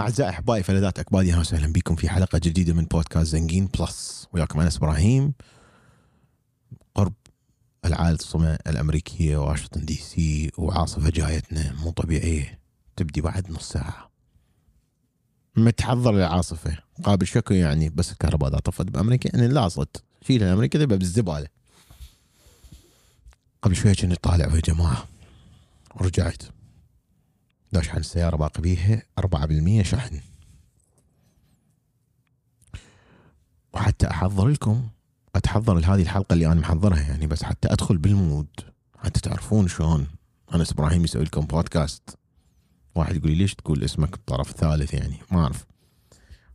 أعزائي أحبائي فلذات أكبادي أهلا وسهلا بكم في حلقة جديدة من بودكاست زنقين بلس. وياكم أنس إبراهيم قرب العاصمة الأمريكية واشنطن دي سي وعاصفة جايتنا. مو طبيعية تبدي بعد نص ساعة. متحضر للعاصفة. قابل شكو يعني بس الكهرباء إذا طفت بأمريكا. يعني لا صد شيلها أمريكا ذبها بالزبالة قبل شوية كنت طالع يا جماعة ورجعت لا شحن السيارة باقي بيها 4% شحن. وحتى أحضر لكم أتحضر لهذه الحلقة اللي أنا محضرها يعني بس حتى أدخل بال mood. حتى تعرفون شلون. أنس إبراهيم يسوي لكم بودكاست واحد يقول لي ليش تقول اسمك بالطرف الثالث يعني؟ ما أعرف.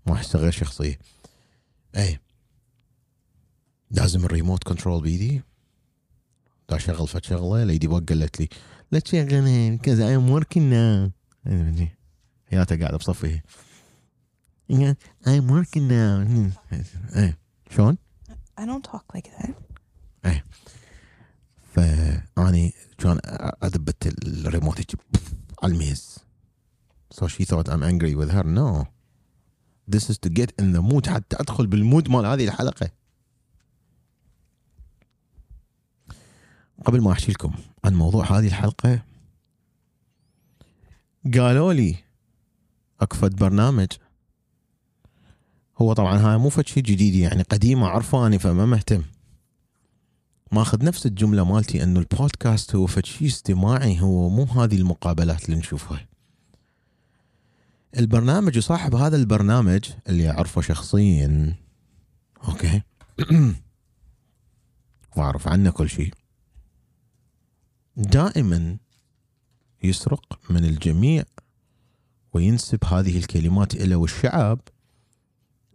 ما أحسه غير شخصية. أي لازم ال remote control بيدي. دا شغل شغله ليدي بوك قالت لي لا تشغلها كذا I'm working now حياتها قاعدة بصفي. I'm working now إيه شلون؟ I don't talk like that. فاني كان اذبت الريموت على الميز. So she thought I'm angry with her. No. This is to get in the mood حتى أدخل بال mood مال هذه الحلقة. قبل ما أحكي لكم عن موضوع هذه الحلقة قالوا لي أكفد برنامج. هو طبعا هاي مو فد شيء جديد يعني قديمه عرفاني فما مهتم. ماخذ نفس الجملة مالتي إنه البودكاست هو فد شيء استماعي هو مو هذه المقابلات اللي نشوفها. البرنامج وصاحب هذا البرنامج اللي أعرفه شخصيا okay. وأعرف عنه كل شيء دائما يسرق من الجميع وينسب هذه الكلمات إلى والشعب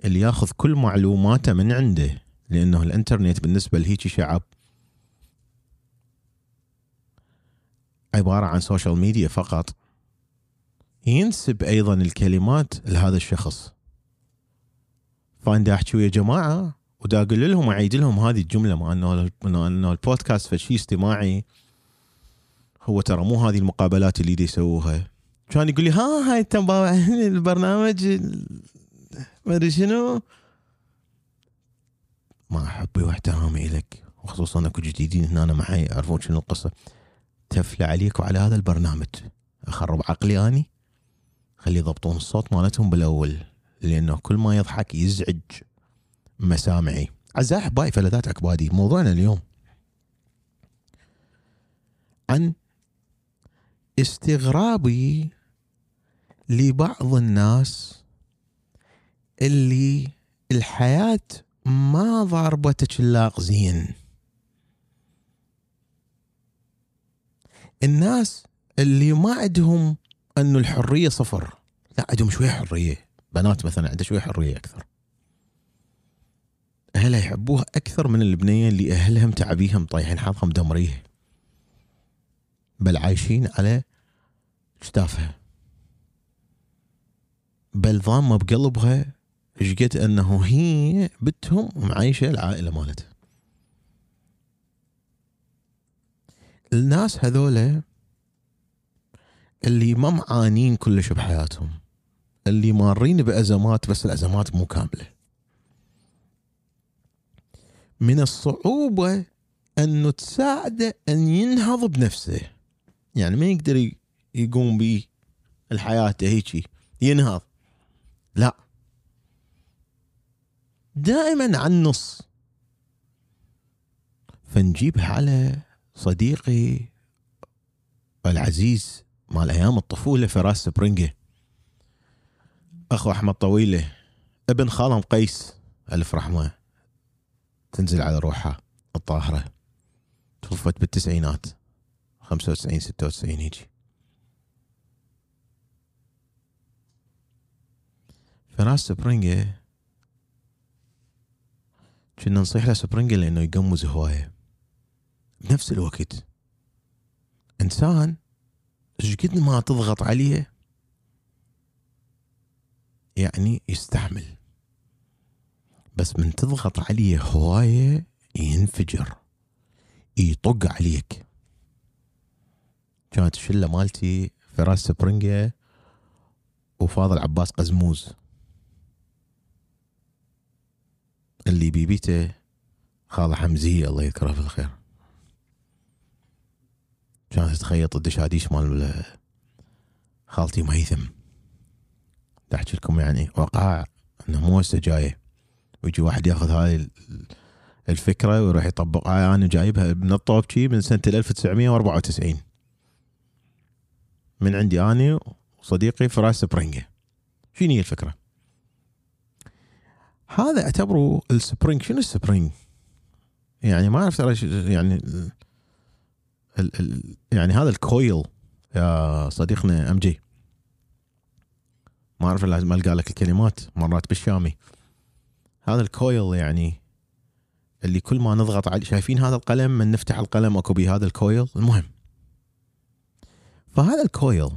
اللي ياخذ كل معلوماته من عنده لأنه الإنترنت بالنسبة لهيك شعب عبارة عن social media فقط. ينسب أيضا الكلمات لهذا الشخص. فأنا أحكي يا جماعة ودا أقول لهم أعيد لهم هذه الجملة مع أنه البودكاست فشي استماعي هو ترى مو هذه المقابلات اللي دي يسووها. كان يقول لي ها هاي البرنامج ما أدري شنو. مع حبي واحترامي لك وخصوصا أكو جديدين هنا أنا معي يعرفون شنو القصة. تفلى عليك وعلى هذا البرنامج أخرب عقلي أني؟ خلي يضبطون الصوت مالتهم بالأول لأنه كل ما يضحك يزعج مسامعي. اعزائي احبائي فلذات اكبادي موضوعنا اليوم. عن استغرابي لبعض الناس اللي الحياة ما ضاربتك اللاق زين. الناس اللي ما عندهم أنه الحرية صفر. لا عندهم شوية حرية. بنات مثلا عندها شوية حرية أكثر. أهلها يحبوها أكثر من البنية اللي اهلها متعبيها مطيحين حظها مدمريها بل عايشين على كتافها بل ضامه بقلبها إيش قد أنه هي بنتهم معايشه العائلة مالتها. الناس هذولا اللي ما معانين كلش بحياتهم اللي مارين بأزمات بس الأزمات مو كاملة. من الصعوبة أنه تساعده أن ينهض بنفسه. يعني ما يقدر يقوم به الحياة هيجي ينهض. لا. دائما على النص. فنجيبها على صديقي العزيز مال أيام الطفولة فراس سبرنجه أخو أحمد طويلة ابن خالهم قيس ألف رحمة. تنزل على روحها الطاهرة. توفت بالتسعينات. 95 96 هيجي. فراس سبرينجا كنا نصيح له سبرينجا لأنه يقمز هواية. بنفس الوقت إنسان إيش قد ما تضغط عليه يعني يستحمل. بس من تضغط عليه هواية ينفجر يطق عليك. كانت الشلة مالتي فراس سبرينجا وفاضل عباس قزموز. اللي بيبيته خالة حمزية الله يذكره في الخير. كانت تخيط الدشاديش مال خالتي مهيثم احكي لكم يعني وقع إنه مو هسه جاية. ويجي واحد ياخذ هاي الفكرة ويروح يطبقها أنا جايبها من الطوبشي من سنة 1994 من عندي أنا وصديقي فراس سبرينجه شنو هي الفكرة؟ هذا اعتبره ال spring شنو ال spring؟ يعني ما أعرف ترى يعني ال ال يعني هذا ال coil يا صديقنا أم جي. ما أعرف لازم القى لك الكلمات مرات بالشامي. هذا ال coil يعني اللي كل ما نضغط عليه شايفين هذا القلم من نفتح القلم أكو بيه هذا ال coil؟ المهم. فهذا ال coil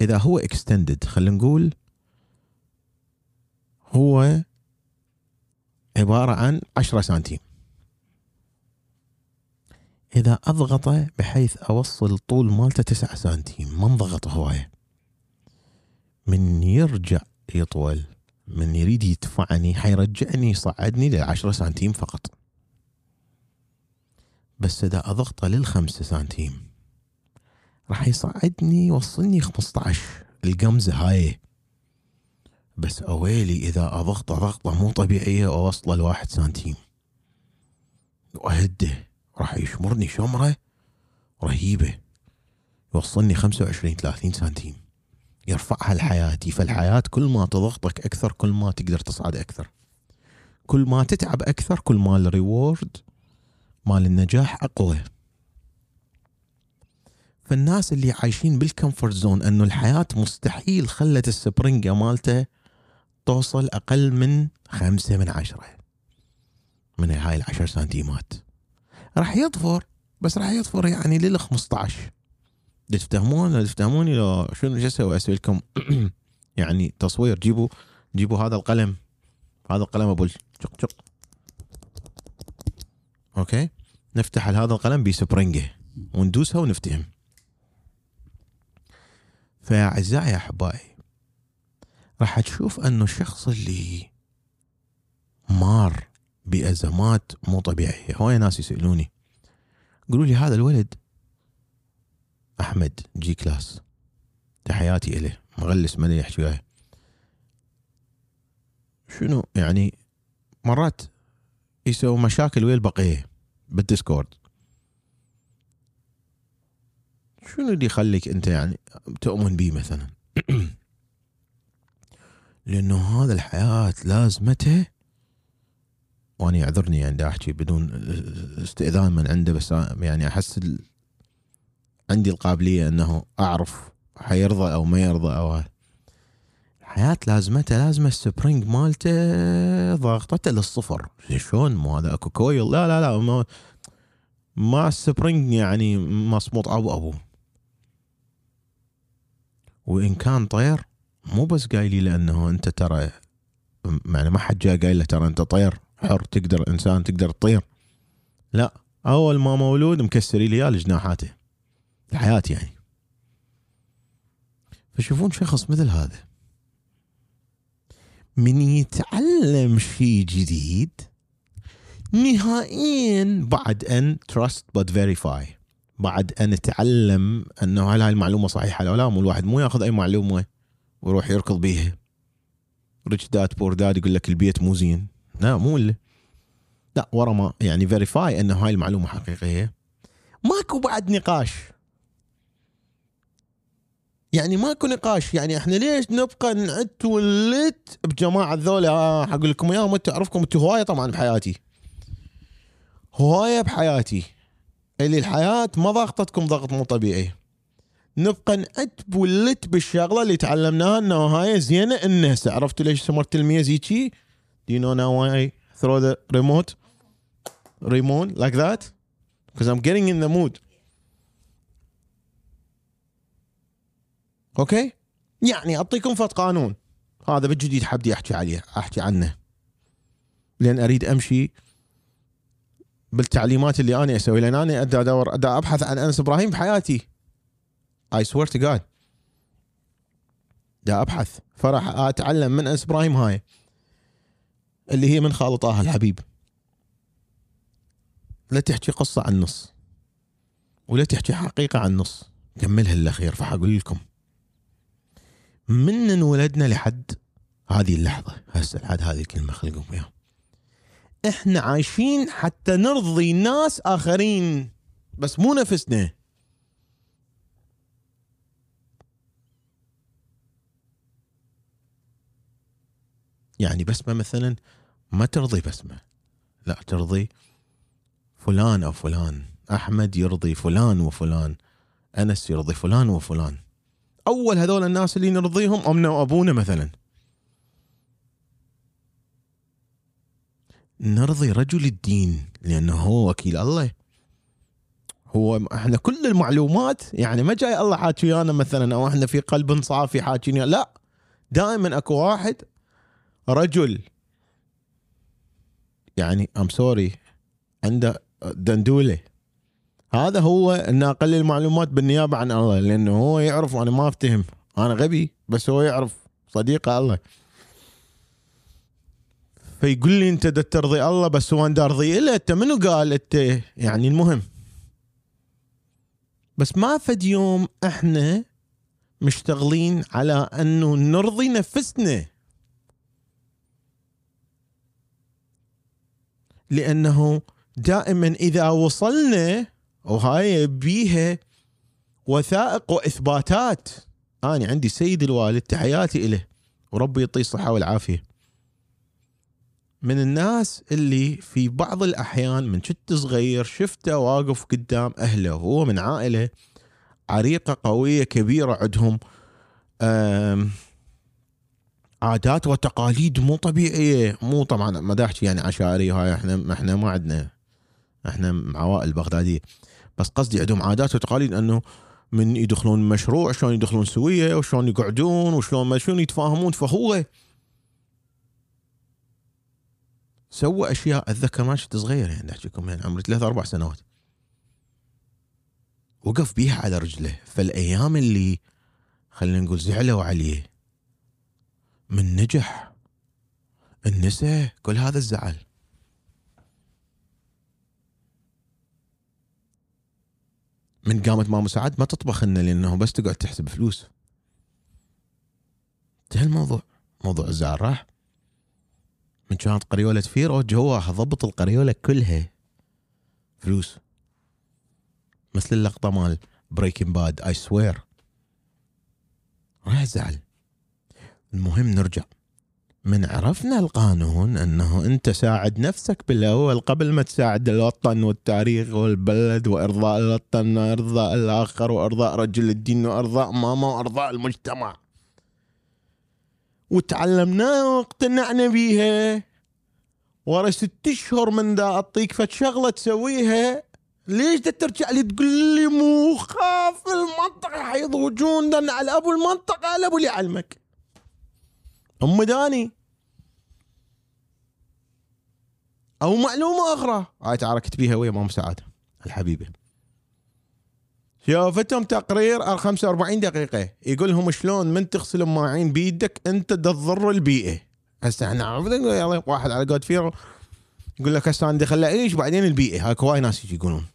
إذا هو extended خلينا نقول هو عبارة عن 10 سنتيم. إذا اضغطه بحيث أوصل طول مالته 9 سنتيم ما انضغط هوايه من يرجع يطول من يريد يدفعني حيرجعني يصعدني للعشرة سنتيم فقط. بس إذا أضغطه للخمسة سنتيم راح يصعدني يوصلني 15 القمزة هاي. بس أويلي إذا أضغطه ضغطة مو طبيعية وأوصله لواحد سنتيم. وأهده راح يشمرني شمرة رهيبة. يوصلني 25 30 سنتيم. يرفعها لحياتي فالحياة كل ما تضغطك أكثر كل ما تقدر تصعد أكثر. كل ما تتعب أكثر كل ما الريورد مال النجاح أقوى. فالناس اللي عايشين بالكمفورت زون إنه الحياة مستحيل خلت السبرنجة مالته توصل أقل من خمسة من عشرة من هاي العشر سنتيمات. راح يظفر بس راح يظفر يعني لل 15 تفتهمون تفتهموني لو شنو شو أسوي؟ أسوي لكم يعني تصوير. جيبوا جيبوا هذا القلم. هذا القلم أبو شق شق. okay. نفتح هذا القلم ب spring ه وندوسها ونفتهم. فيا اعزائي أحبائي راح تشوف أنه الشخص اللي مار بأزمات مو طبيعية. هواي ناس يسألوني يقولوا لي هذا الولد أحمد G-Class. تحياتي إليه مغلس ما يحكي وياه شنو؟ يعني مرات يسوي مشاكل ويا البقية بال Discord. شنو اللي يخليك أنت يعني تؤمن به مثلا؟ لأنه هذا الحياة لازمته. وأنا يعذرني يعني أحكي بدون استئذان من عنده بس يعني أحس عندي القابلية إنه أعرف حيرضى أو ما يرضى أو الحياة لازمته لازمة السبرينج مالته ضغطته للصفر. شلون؟ مو هذا أكو كويل؟ لا لا لا ما, ما السبرينج يعني مصموط أبو أبو. وإن كان طير مو بس قايلي لأنه أنت ترى يعني ما حد جاء قايل له ترى أنت طير حر تقدر إنسان تقدر تطير. لا أول ما مولود مكسري لي جناحاته الحياة يعني. فشوفون شخص مثل هذا. من يتعلم شيء جديد نهائيا بعد أن trust but verify بعد أن اتعلم أنه هل هاي المعلومة صحيحة أو لا مو الواحد مو ياخذ أي معلومة. ويروح يركض بيها. Rich Dad Poor Dad يقول لك البيت مو زين. لا مو لا ورا ما يعني verify انه هاي المعلومة حقيقية. ماكو بعد نقاش. يعني ماكو نقاش. يعني إحنا ليش نبقى نعد ولت بجماعة ذولا؟ آه حقول لكم اياهم أنتم اعرفكم أنتم هواية طبعا بحياتي. هواية بحياتي. اللي الحياة ما ضغطتكم ضغط مو طبيعي. نبقى نأتب ولت بالشغلة اللي تعلمناها انه هاي زينة انه عرفتوا ليش سمرت الميز هيجي؟ Do you know now why I throw the remote? Remote like that? Because I'm getting in the mood. okay؟ يعني أعطيكم فت قانون هذا بالجديد حبدي أحكي عليه أحكي عنه لأن أريد أمشي بالتعليمات اللي أنا أسوي لأن أنا ادور أبحث عن أنس إبراهيم بحياتي I swear to God دا أبحث. فراح أتعلم من انس إبراهيم هاي اللي هي من خالة طه الحبيب. لا تحكي قصة عن نص ولا تحكي حقيقة عن نص. كملها الاخير فحقول لكم. من انولدنا لحد هذه اللحظة؟ هسه لحد هذه الكلمة خليكم وياها إحنا عايشين حتى نرضي ناس آخرين بس مو نفسنا. يعني بسمة مثلا ما ترضي بسمة. لا ترضي فلان أو فلان. أحمد يرضي فلان وفلان. أنس يرضي فلان وفلان. أول هذول الناس اللي نرضيهم أمنا وأبونا مثلا. نرضي رجل الدين لأنه هو وكيل الله. هو إحنا كل المعلومات يعني ما جاي الله حاكي ويانا مثلا أو إحنا في قلب صافي حاكينا لا دائما أكو واحد رجل. يعني ام سوري عنده دندولة. هذا هو الناقل المعلومات بالنيابة عن الله لأنه هو يعرف وأنا ما أفتهم. أنا غبي بس هو يعرف. صديقه الله. فيقول لي أنت ترضي الله بس هو أرضي له أنت منو؟ قال أنت. يعني المهم. بس ما فد يوم إحنا مشتغلين على أنه نرضي نفسنا. لأنه دائما إذا وصلنا وهاي بيها وثائق وإثباتات. أنا عندي سيد الوالد تحياتي له وربي يعطيه الصحة والعافية. من الناس اللي في بعض الأحيان من كنت صغير شفته واقف قدام أهله وهو من عائلة عريقة قوية كبيرة عندهم عادات وتقاليد مو طبيعية. مو طبعا ما احكي يعني عشائري هاي إحنا إحنا ما عندنا. إحنا عوائل بغدادية. بس قصدي عندهم عادات وتقاليد إنه من يدخلون مشروع شلون يدخلون سوية وشلون يقعدون وشلون ما شلون يتفاهمون. فهو سوى أشياء أتذكر ما كنت صغير يعني احكيكم يعني عمري ثلاث أربع سنوات. وقف بيها على رجله. فالأيام اللي خلينا نقول زعلوا عليه من نجح. النساء كل هذا الزعل. من قامت ماما سعد ما تطبخ لنا لأنه بس تقعد تحسب فلوس. انتهى الموضوع. موضوع الزعل راح. من كانت قريولة فيرو جواها ضبط القريولة كلها. فلوس. مثل اللقطة مال Breaking Bad I swear راح زعل. المهم نرجع. من عرفنا القانون أنه أنت ساعد نفسك بالأول قبل ما تساعد الوطن والتاريخ والبلد وإرضاء الوطن وإرضاء الآخر وإرضاء رجل الدين وإرضاء ماما وإرضاء المجتمع. وتعلمناها واقتنعنا بيها. ورا ست أشهر من ذا أعطيك فد شغلة تسويها ليش ترجع لي تقول لي مو خاف المنطقة؟ حيضوجون على أبو المنطقة على أبو اللي يعلمك. أم داني. أو معلومة أخرى. هاي تعاركت بيها ويا مام سعاده الحبيبة. شوفتهم تقرير 45 دقيقة. يقول لهم شلون؟ من تغسل الماعين بيدك أنت تضر البيئة. هسه إحنا واحد على قد فيرو يقول لك هسه أنا دخل اعيش بعدين البيئة. هاك هواي ناس يجي يقولون.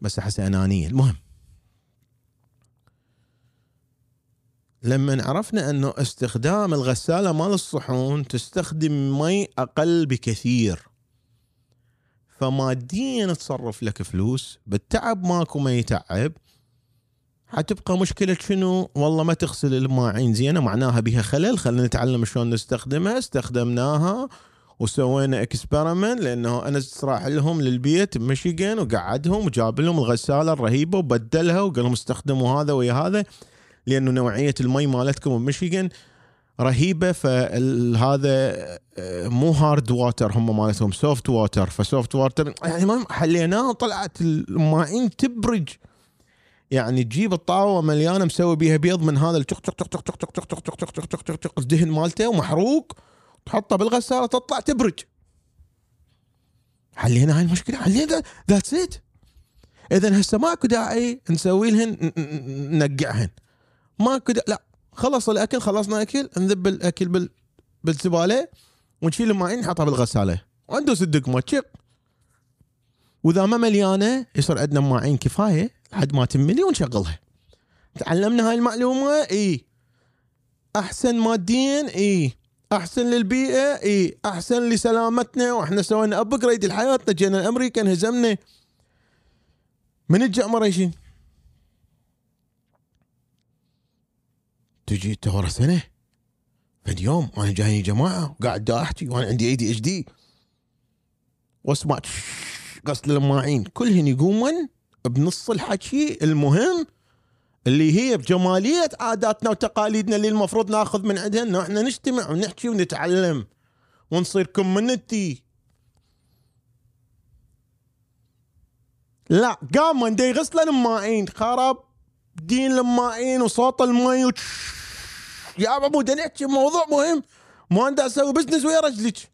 بس أحس أنانية. المهم. لما عرفنا أنه استخدام الغسالة مال الصحون تستخدم مي أقل بكثير. فماديا تصرف لك فلوس بالتعب ماكو ما يتعب. حتبقى مشكلة شنو؟ والله ما تغسل الماعين زينة معناها بها خلل. خلينا نتعلم شلون نستخدمها. استخدمناها وسوينا experiment لأنه أنا راح لهم للبيت بمشيغن وقعدهم وجاب لهم الغسالة الرهيبة وبدلها وقال لهم استخدموا هذا ويا هذا. لأنه نوعيه المي مالتكم بمشيغن رهيبه فهذا آه، مو hard water هم مالتهم soft water ف soft water يعني ما حليناه وطلعت الماعين تبرج يعني تجيب الطاوه مليانه مسوي بيها بيض من هذا التق تق تق تق تق تق تق تق تق تق تق تق تق الدهن مالته ومحروق تحطه بالغساله تطلع تبرج حلينا هاي المشكلة حلينا that's it اذا هسه ماكو داعي نسوي لهن نقعهن ماكو لا خلص الأكل خلصنا أكل نذب الأكل بال بالزبالة ونشيل الماعين نحطها بالغسالة. وندوس الدقمه تشق وإذا ما مليانة يصير عندنا ماعين كفاية لحد ما تملي ونشغلها. تعلمنا هاي المعلومة؟ إي. أحسن ماديا؟ إي. أحسن للبيئة؟ إي. أحسن لسلامتنا؟ وإحنا سوينا upgrade لحياتنا جينا الامريكا انهزمنا. من الجا مريشين تجي انت ورا سنة؟ فد يوم أنا جايني جماعة وقاعد دا احكي وأنا عندي ADHD واسمع غسل الماعين كلهن يقومن بنص الحكي المهم اللي هي بجمالية عاداتنا وتقاليدنا اللي المفروض ناخذ من عندها. إنه إحنا نجتمع ونحكي ونتعلم ونصير community لا قام من دي غسل الماعين خرب دين الماعين وصوت المي وتش. يا أبو بدنا نحكي موضوع مهم. ما انت أسوي بزنس ويا رجلك.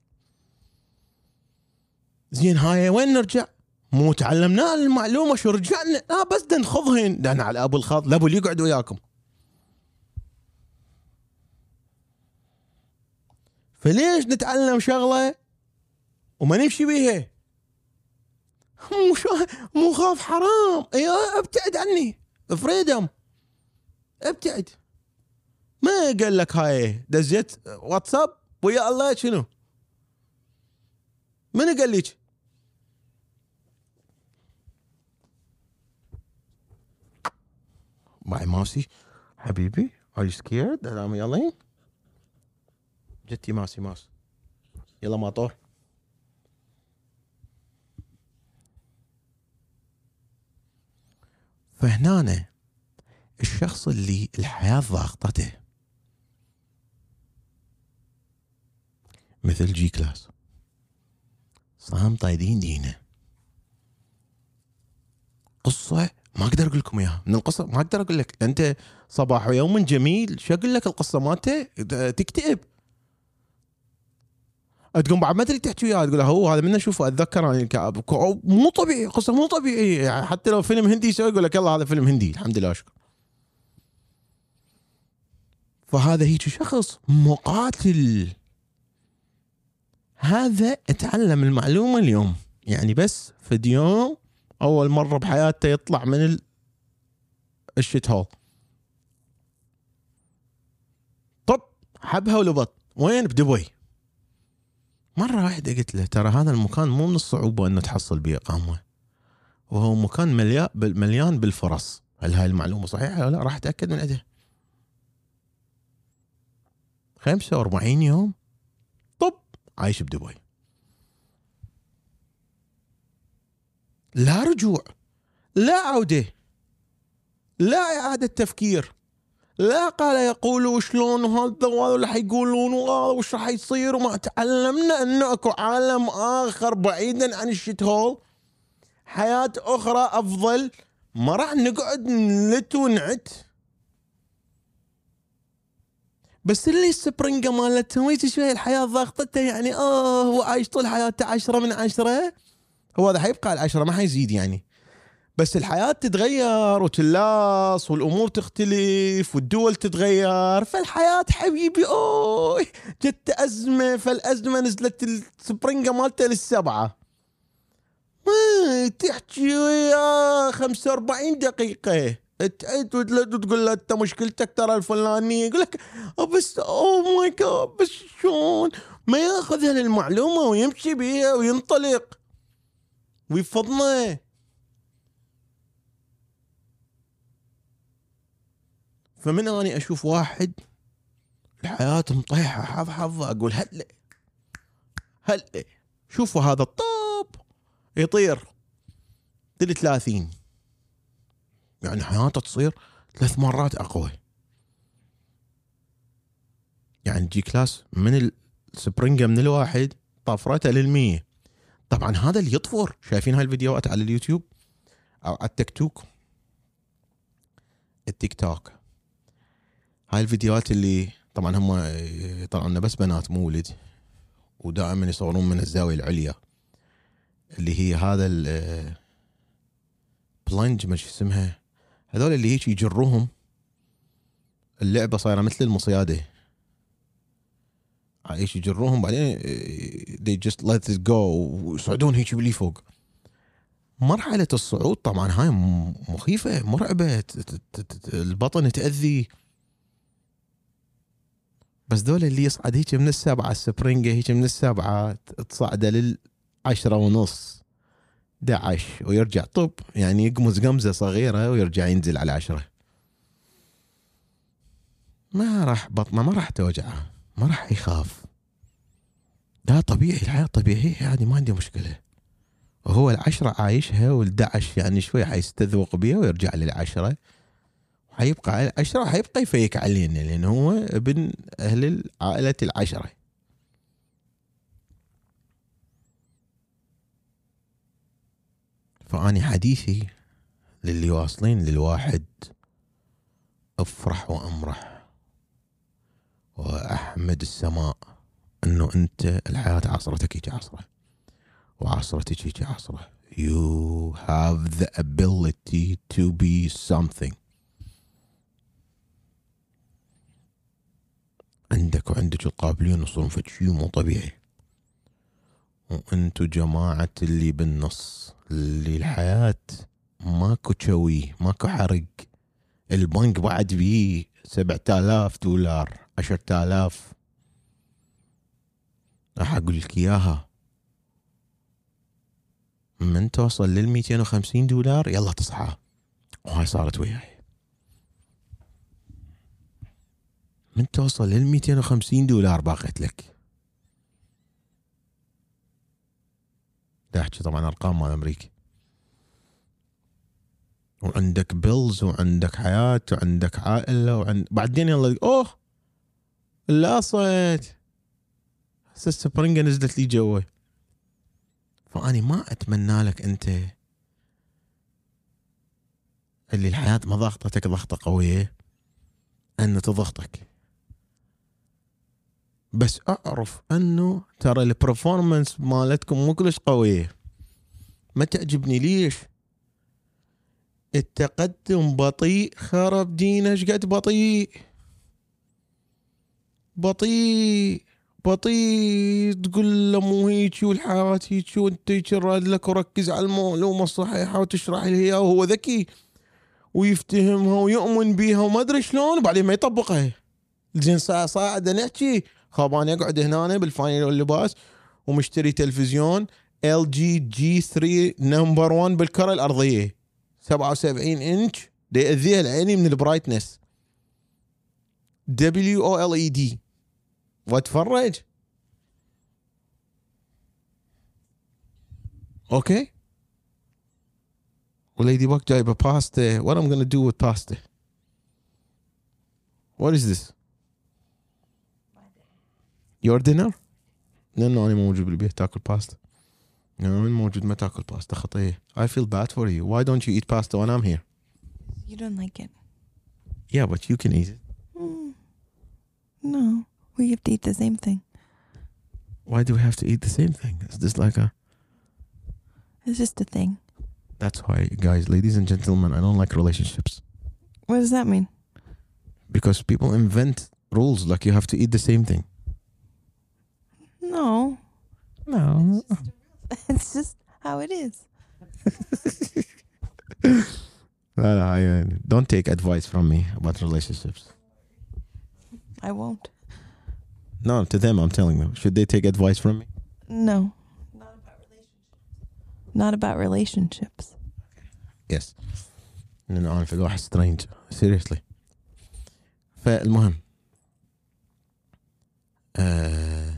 زين هاي وين نرجع؟ مو تعلمنا المعلومة شو رجعنا؟ لا بس بدنا نخضهن ده على أبو الخاض. لأبو اللي يقعد وياكم. فليش نتعلم شغلة وما نمشي بيها؟ مو شو مو خاف حرام. اي أبتعد عني. فريدم ابتعد. ما قال لك هاي دزيت واتساب ويا الله شنو؟ من قال لك معي ماسي حبيبي are you scared that جتي ماسي ماس. يلا ماطور فهنا الشخص اللي الحياة ضاغطته. مثل جي كلاس. صام طايدين دينه. قصة ما أقدر أقول لكم إياها. من القصة ما أقدر أقول لك. أنت صباح ويوم جميل شو أقول لك القصة مالته؟ تكتئب. تقوم بعد ما تدري تحكي وياه تقول هو هذا من اشوفه أتذكر أنا مو طبيعي قصة مو طبيعية يعني حتى لو فيلم هندي يسوي يقول لك يلا هذا فيلم هندي الحمد لله أشكر. فهذا هيك شخص مقاتل. هذا اتعلم المعلومة اليوم. يعني بس في يوم أول مرة بحياته يطلع من الشت هول. طب حبها ولبط وين؟ بدبي. مرة واحدة قلت له ترى هذا المكان مو من الصعوبة إنه تحصل به اقامة وهو مكان مليان بالفرص. هل هاي المعلومة صحيحة ولا لا؟ راح أتأكد من عندها 45 يوم. طب عايش بدبي. لا رجوع لا عودة لا إعادة تفكير. لا قال يقولوا شلون وهذا وهذا اللي حيقولون وهذا وش راح يصير؟ وما تعلمنا إنه أكو عالم آخر بعيدا عن الشت هول. حياة أخرى أفضل. ما راح نقعد نلت ونعت بس اللي السبرنجة مالتهم شوي الحياة ضاغطته يعني آه هو عايش طول حياته عشرة من عشرة. هو هذا حيبقى على العشرة ما حيزيد يعني. بس الحياة تتغير وتلاص والأمور تختلف والدول تتغير فالحياة حبيبي أوه جت أزمة فالأزمة نزلت السبرنجة مالته للسبعة. ما تحكي يا 45 دقيقة. تعيد وتقول له أنت مشكلتك ترى الفلانية. يقول لك بس أوه ماي جاد بس شلون؟ ما ياخذ هالمعلومة ويمشي بيها وينطلق. ويفضنا. فمن أني أشوف واحد الحياة مطيحة حظ حظ أقول هلا هلا شوفوا هذا الطوب يطير تل 30 يعني حياته تصير ثلاث مرات أقوى. يعني G-Class من السبرنجة من الواحد طفرته للمية. طبعا هذا اللي يطفر. شايفين هاي الفيديوهات على اليوتيوب أو على التيك توك؟ التيك توك. هاي الفيديوهات اللي طبعا هم يطلعون بس بنات مو ولد ودائما يصورون من الزاوية العليا اللي هي هذا البلنج ما اسمها. هذول اللي هيك يجروهم اللعبة صايرة مثل المصيادة. إيش يجروهم بعدين they just let it go ويصعدون هيك بلي فوق. مرحلة الصعود طبعا هاي م- مخيفة مرعبة ت- ت- ت- ت- البطن تأذي. بس دول اللي يصعد هيك من السبعة السبرينجة هيك من السبعة تصعده للعشرة ونص 11 ويرجع. طب يعني يقمز قمزة صغيرة ويرجع ينزل على عشرة. ما راح بطنه ما راح توجعه ما راح يخاف. لا طبيعي الحياة طبيعية يعني ما عندي مشكلة. وهو العشرة عايشها والدعش يعني شوي حيستذوق بيها ويرجع للعشرة. حيبقى على العشرة وحيبقى يفيك علينا لأن هو ابن أهل عائلة العشرة. فأني حديثي للي واصلين للواحد أفرح وأمرح. وأحمد السماء إنه أنت الحياة عصرتك هيك عصرة. وعصرتك هيك عصرة. You have the ability to be something. عندك وعندك القابلين يصيرون فد شيء مو طبيعي. وانتو جماعة اللي بالنص اللي الحياة ماكو شوي ماكو حرق. البنك بعد بيه سبعة آلاف دولار عشرة آلاف. راح أقول لك إياها. من توصل لل 250 دولار يلا تصحى. وهاي صارت وياي. من توصل لل 250 دولار باقيت لك. أحكي طبعا أرقام مال أمريكا. وعندك بيلز وعندك حياة وعندك عائلة وعند بعدين يلا أوه! اللاصت هسه السبرنجة نزلت لي جوا فأني ما أتمنى لك أنت اللي الحياة ما ضغطتك ضغطة قوية أن تضغطك. بس أعرف أنه ترى البرفورمانس مالتكم مو كلش قويه ما تعجبني ليش؟ التقدم بطيء. خرب دينا إيش قد بطيء؟ بطيء. بطيء. تقول له مو هيك والحياة هيك وأنت راد لك وركز على المعلومة الصحيحة وتشرح لي إياها وهو ذكي ويفتهمها ويؤمن بيها وما أدري شلون. وبعدين ما يطبقها. زين ساعة صاعدة نحكي خابان يقعد هنا بال final واللباس ومشتري تلفزيون LG G3 number 1 بالكرة الأرضية. 77 إنش. يأذيها العيني من ال brightness. W OLED وأتفرج. أوكي. وليدي باك جايبة باستا what I'm gonna do with pasta? What is this? your dinner لانه انا موجود بالبيت تاكل باستا لانه من موجود ما تاكل باستا خطيه I feel bad for you why don't you eat pasta when I'm here You don't like it. yeah but you can eat it Mm. No, we have to eat the same thing. why do we have to eat the same thing is this like a It's just a thing. that's why guys ladies and gentlemen I don't like relationships What does that mean? because people invent rules like you have to eat the same thing No, no it's just how it is. لا لا I, uh, don't take advice from me about relationships I won't. no to them I'm telling them should they take advice from me No. Not about relationships. Not about relationships. يس لانه انا في الواحد سترينج سيريسلي فالمهم آه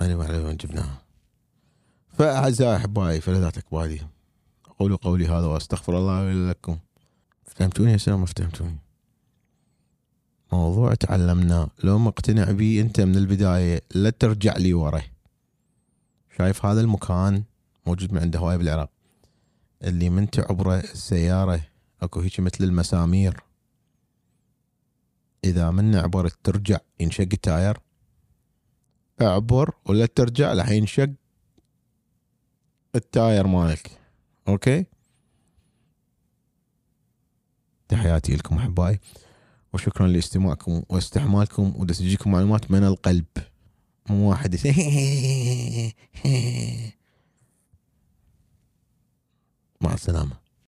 ماني معلم وين جبناها. فأعزائي أحبائي فلذات اكبادي أقول قولي هذا وأستغفر الله لي لكم فهمتوني يا ما فهمتوني موضوع تعلمناه لو مقتنع بيه أنت من البداية لا ترجع لي ورا شايف هذا المكان موجود من عنده هواي بالعراق. اللي من تعبره السيارة أكو هيك مثل المسامير. إذا من عبرت ترجع ينشق التاير. أعبر ولا ترجع راح ينشق التاير مالك. أوكي؟ تحياتي لكم أحبائي وشكرا لاستماعكم واستحمالكم ودسجيكم معلومات من القلب. مو واحد. مع السلامة.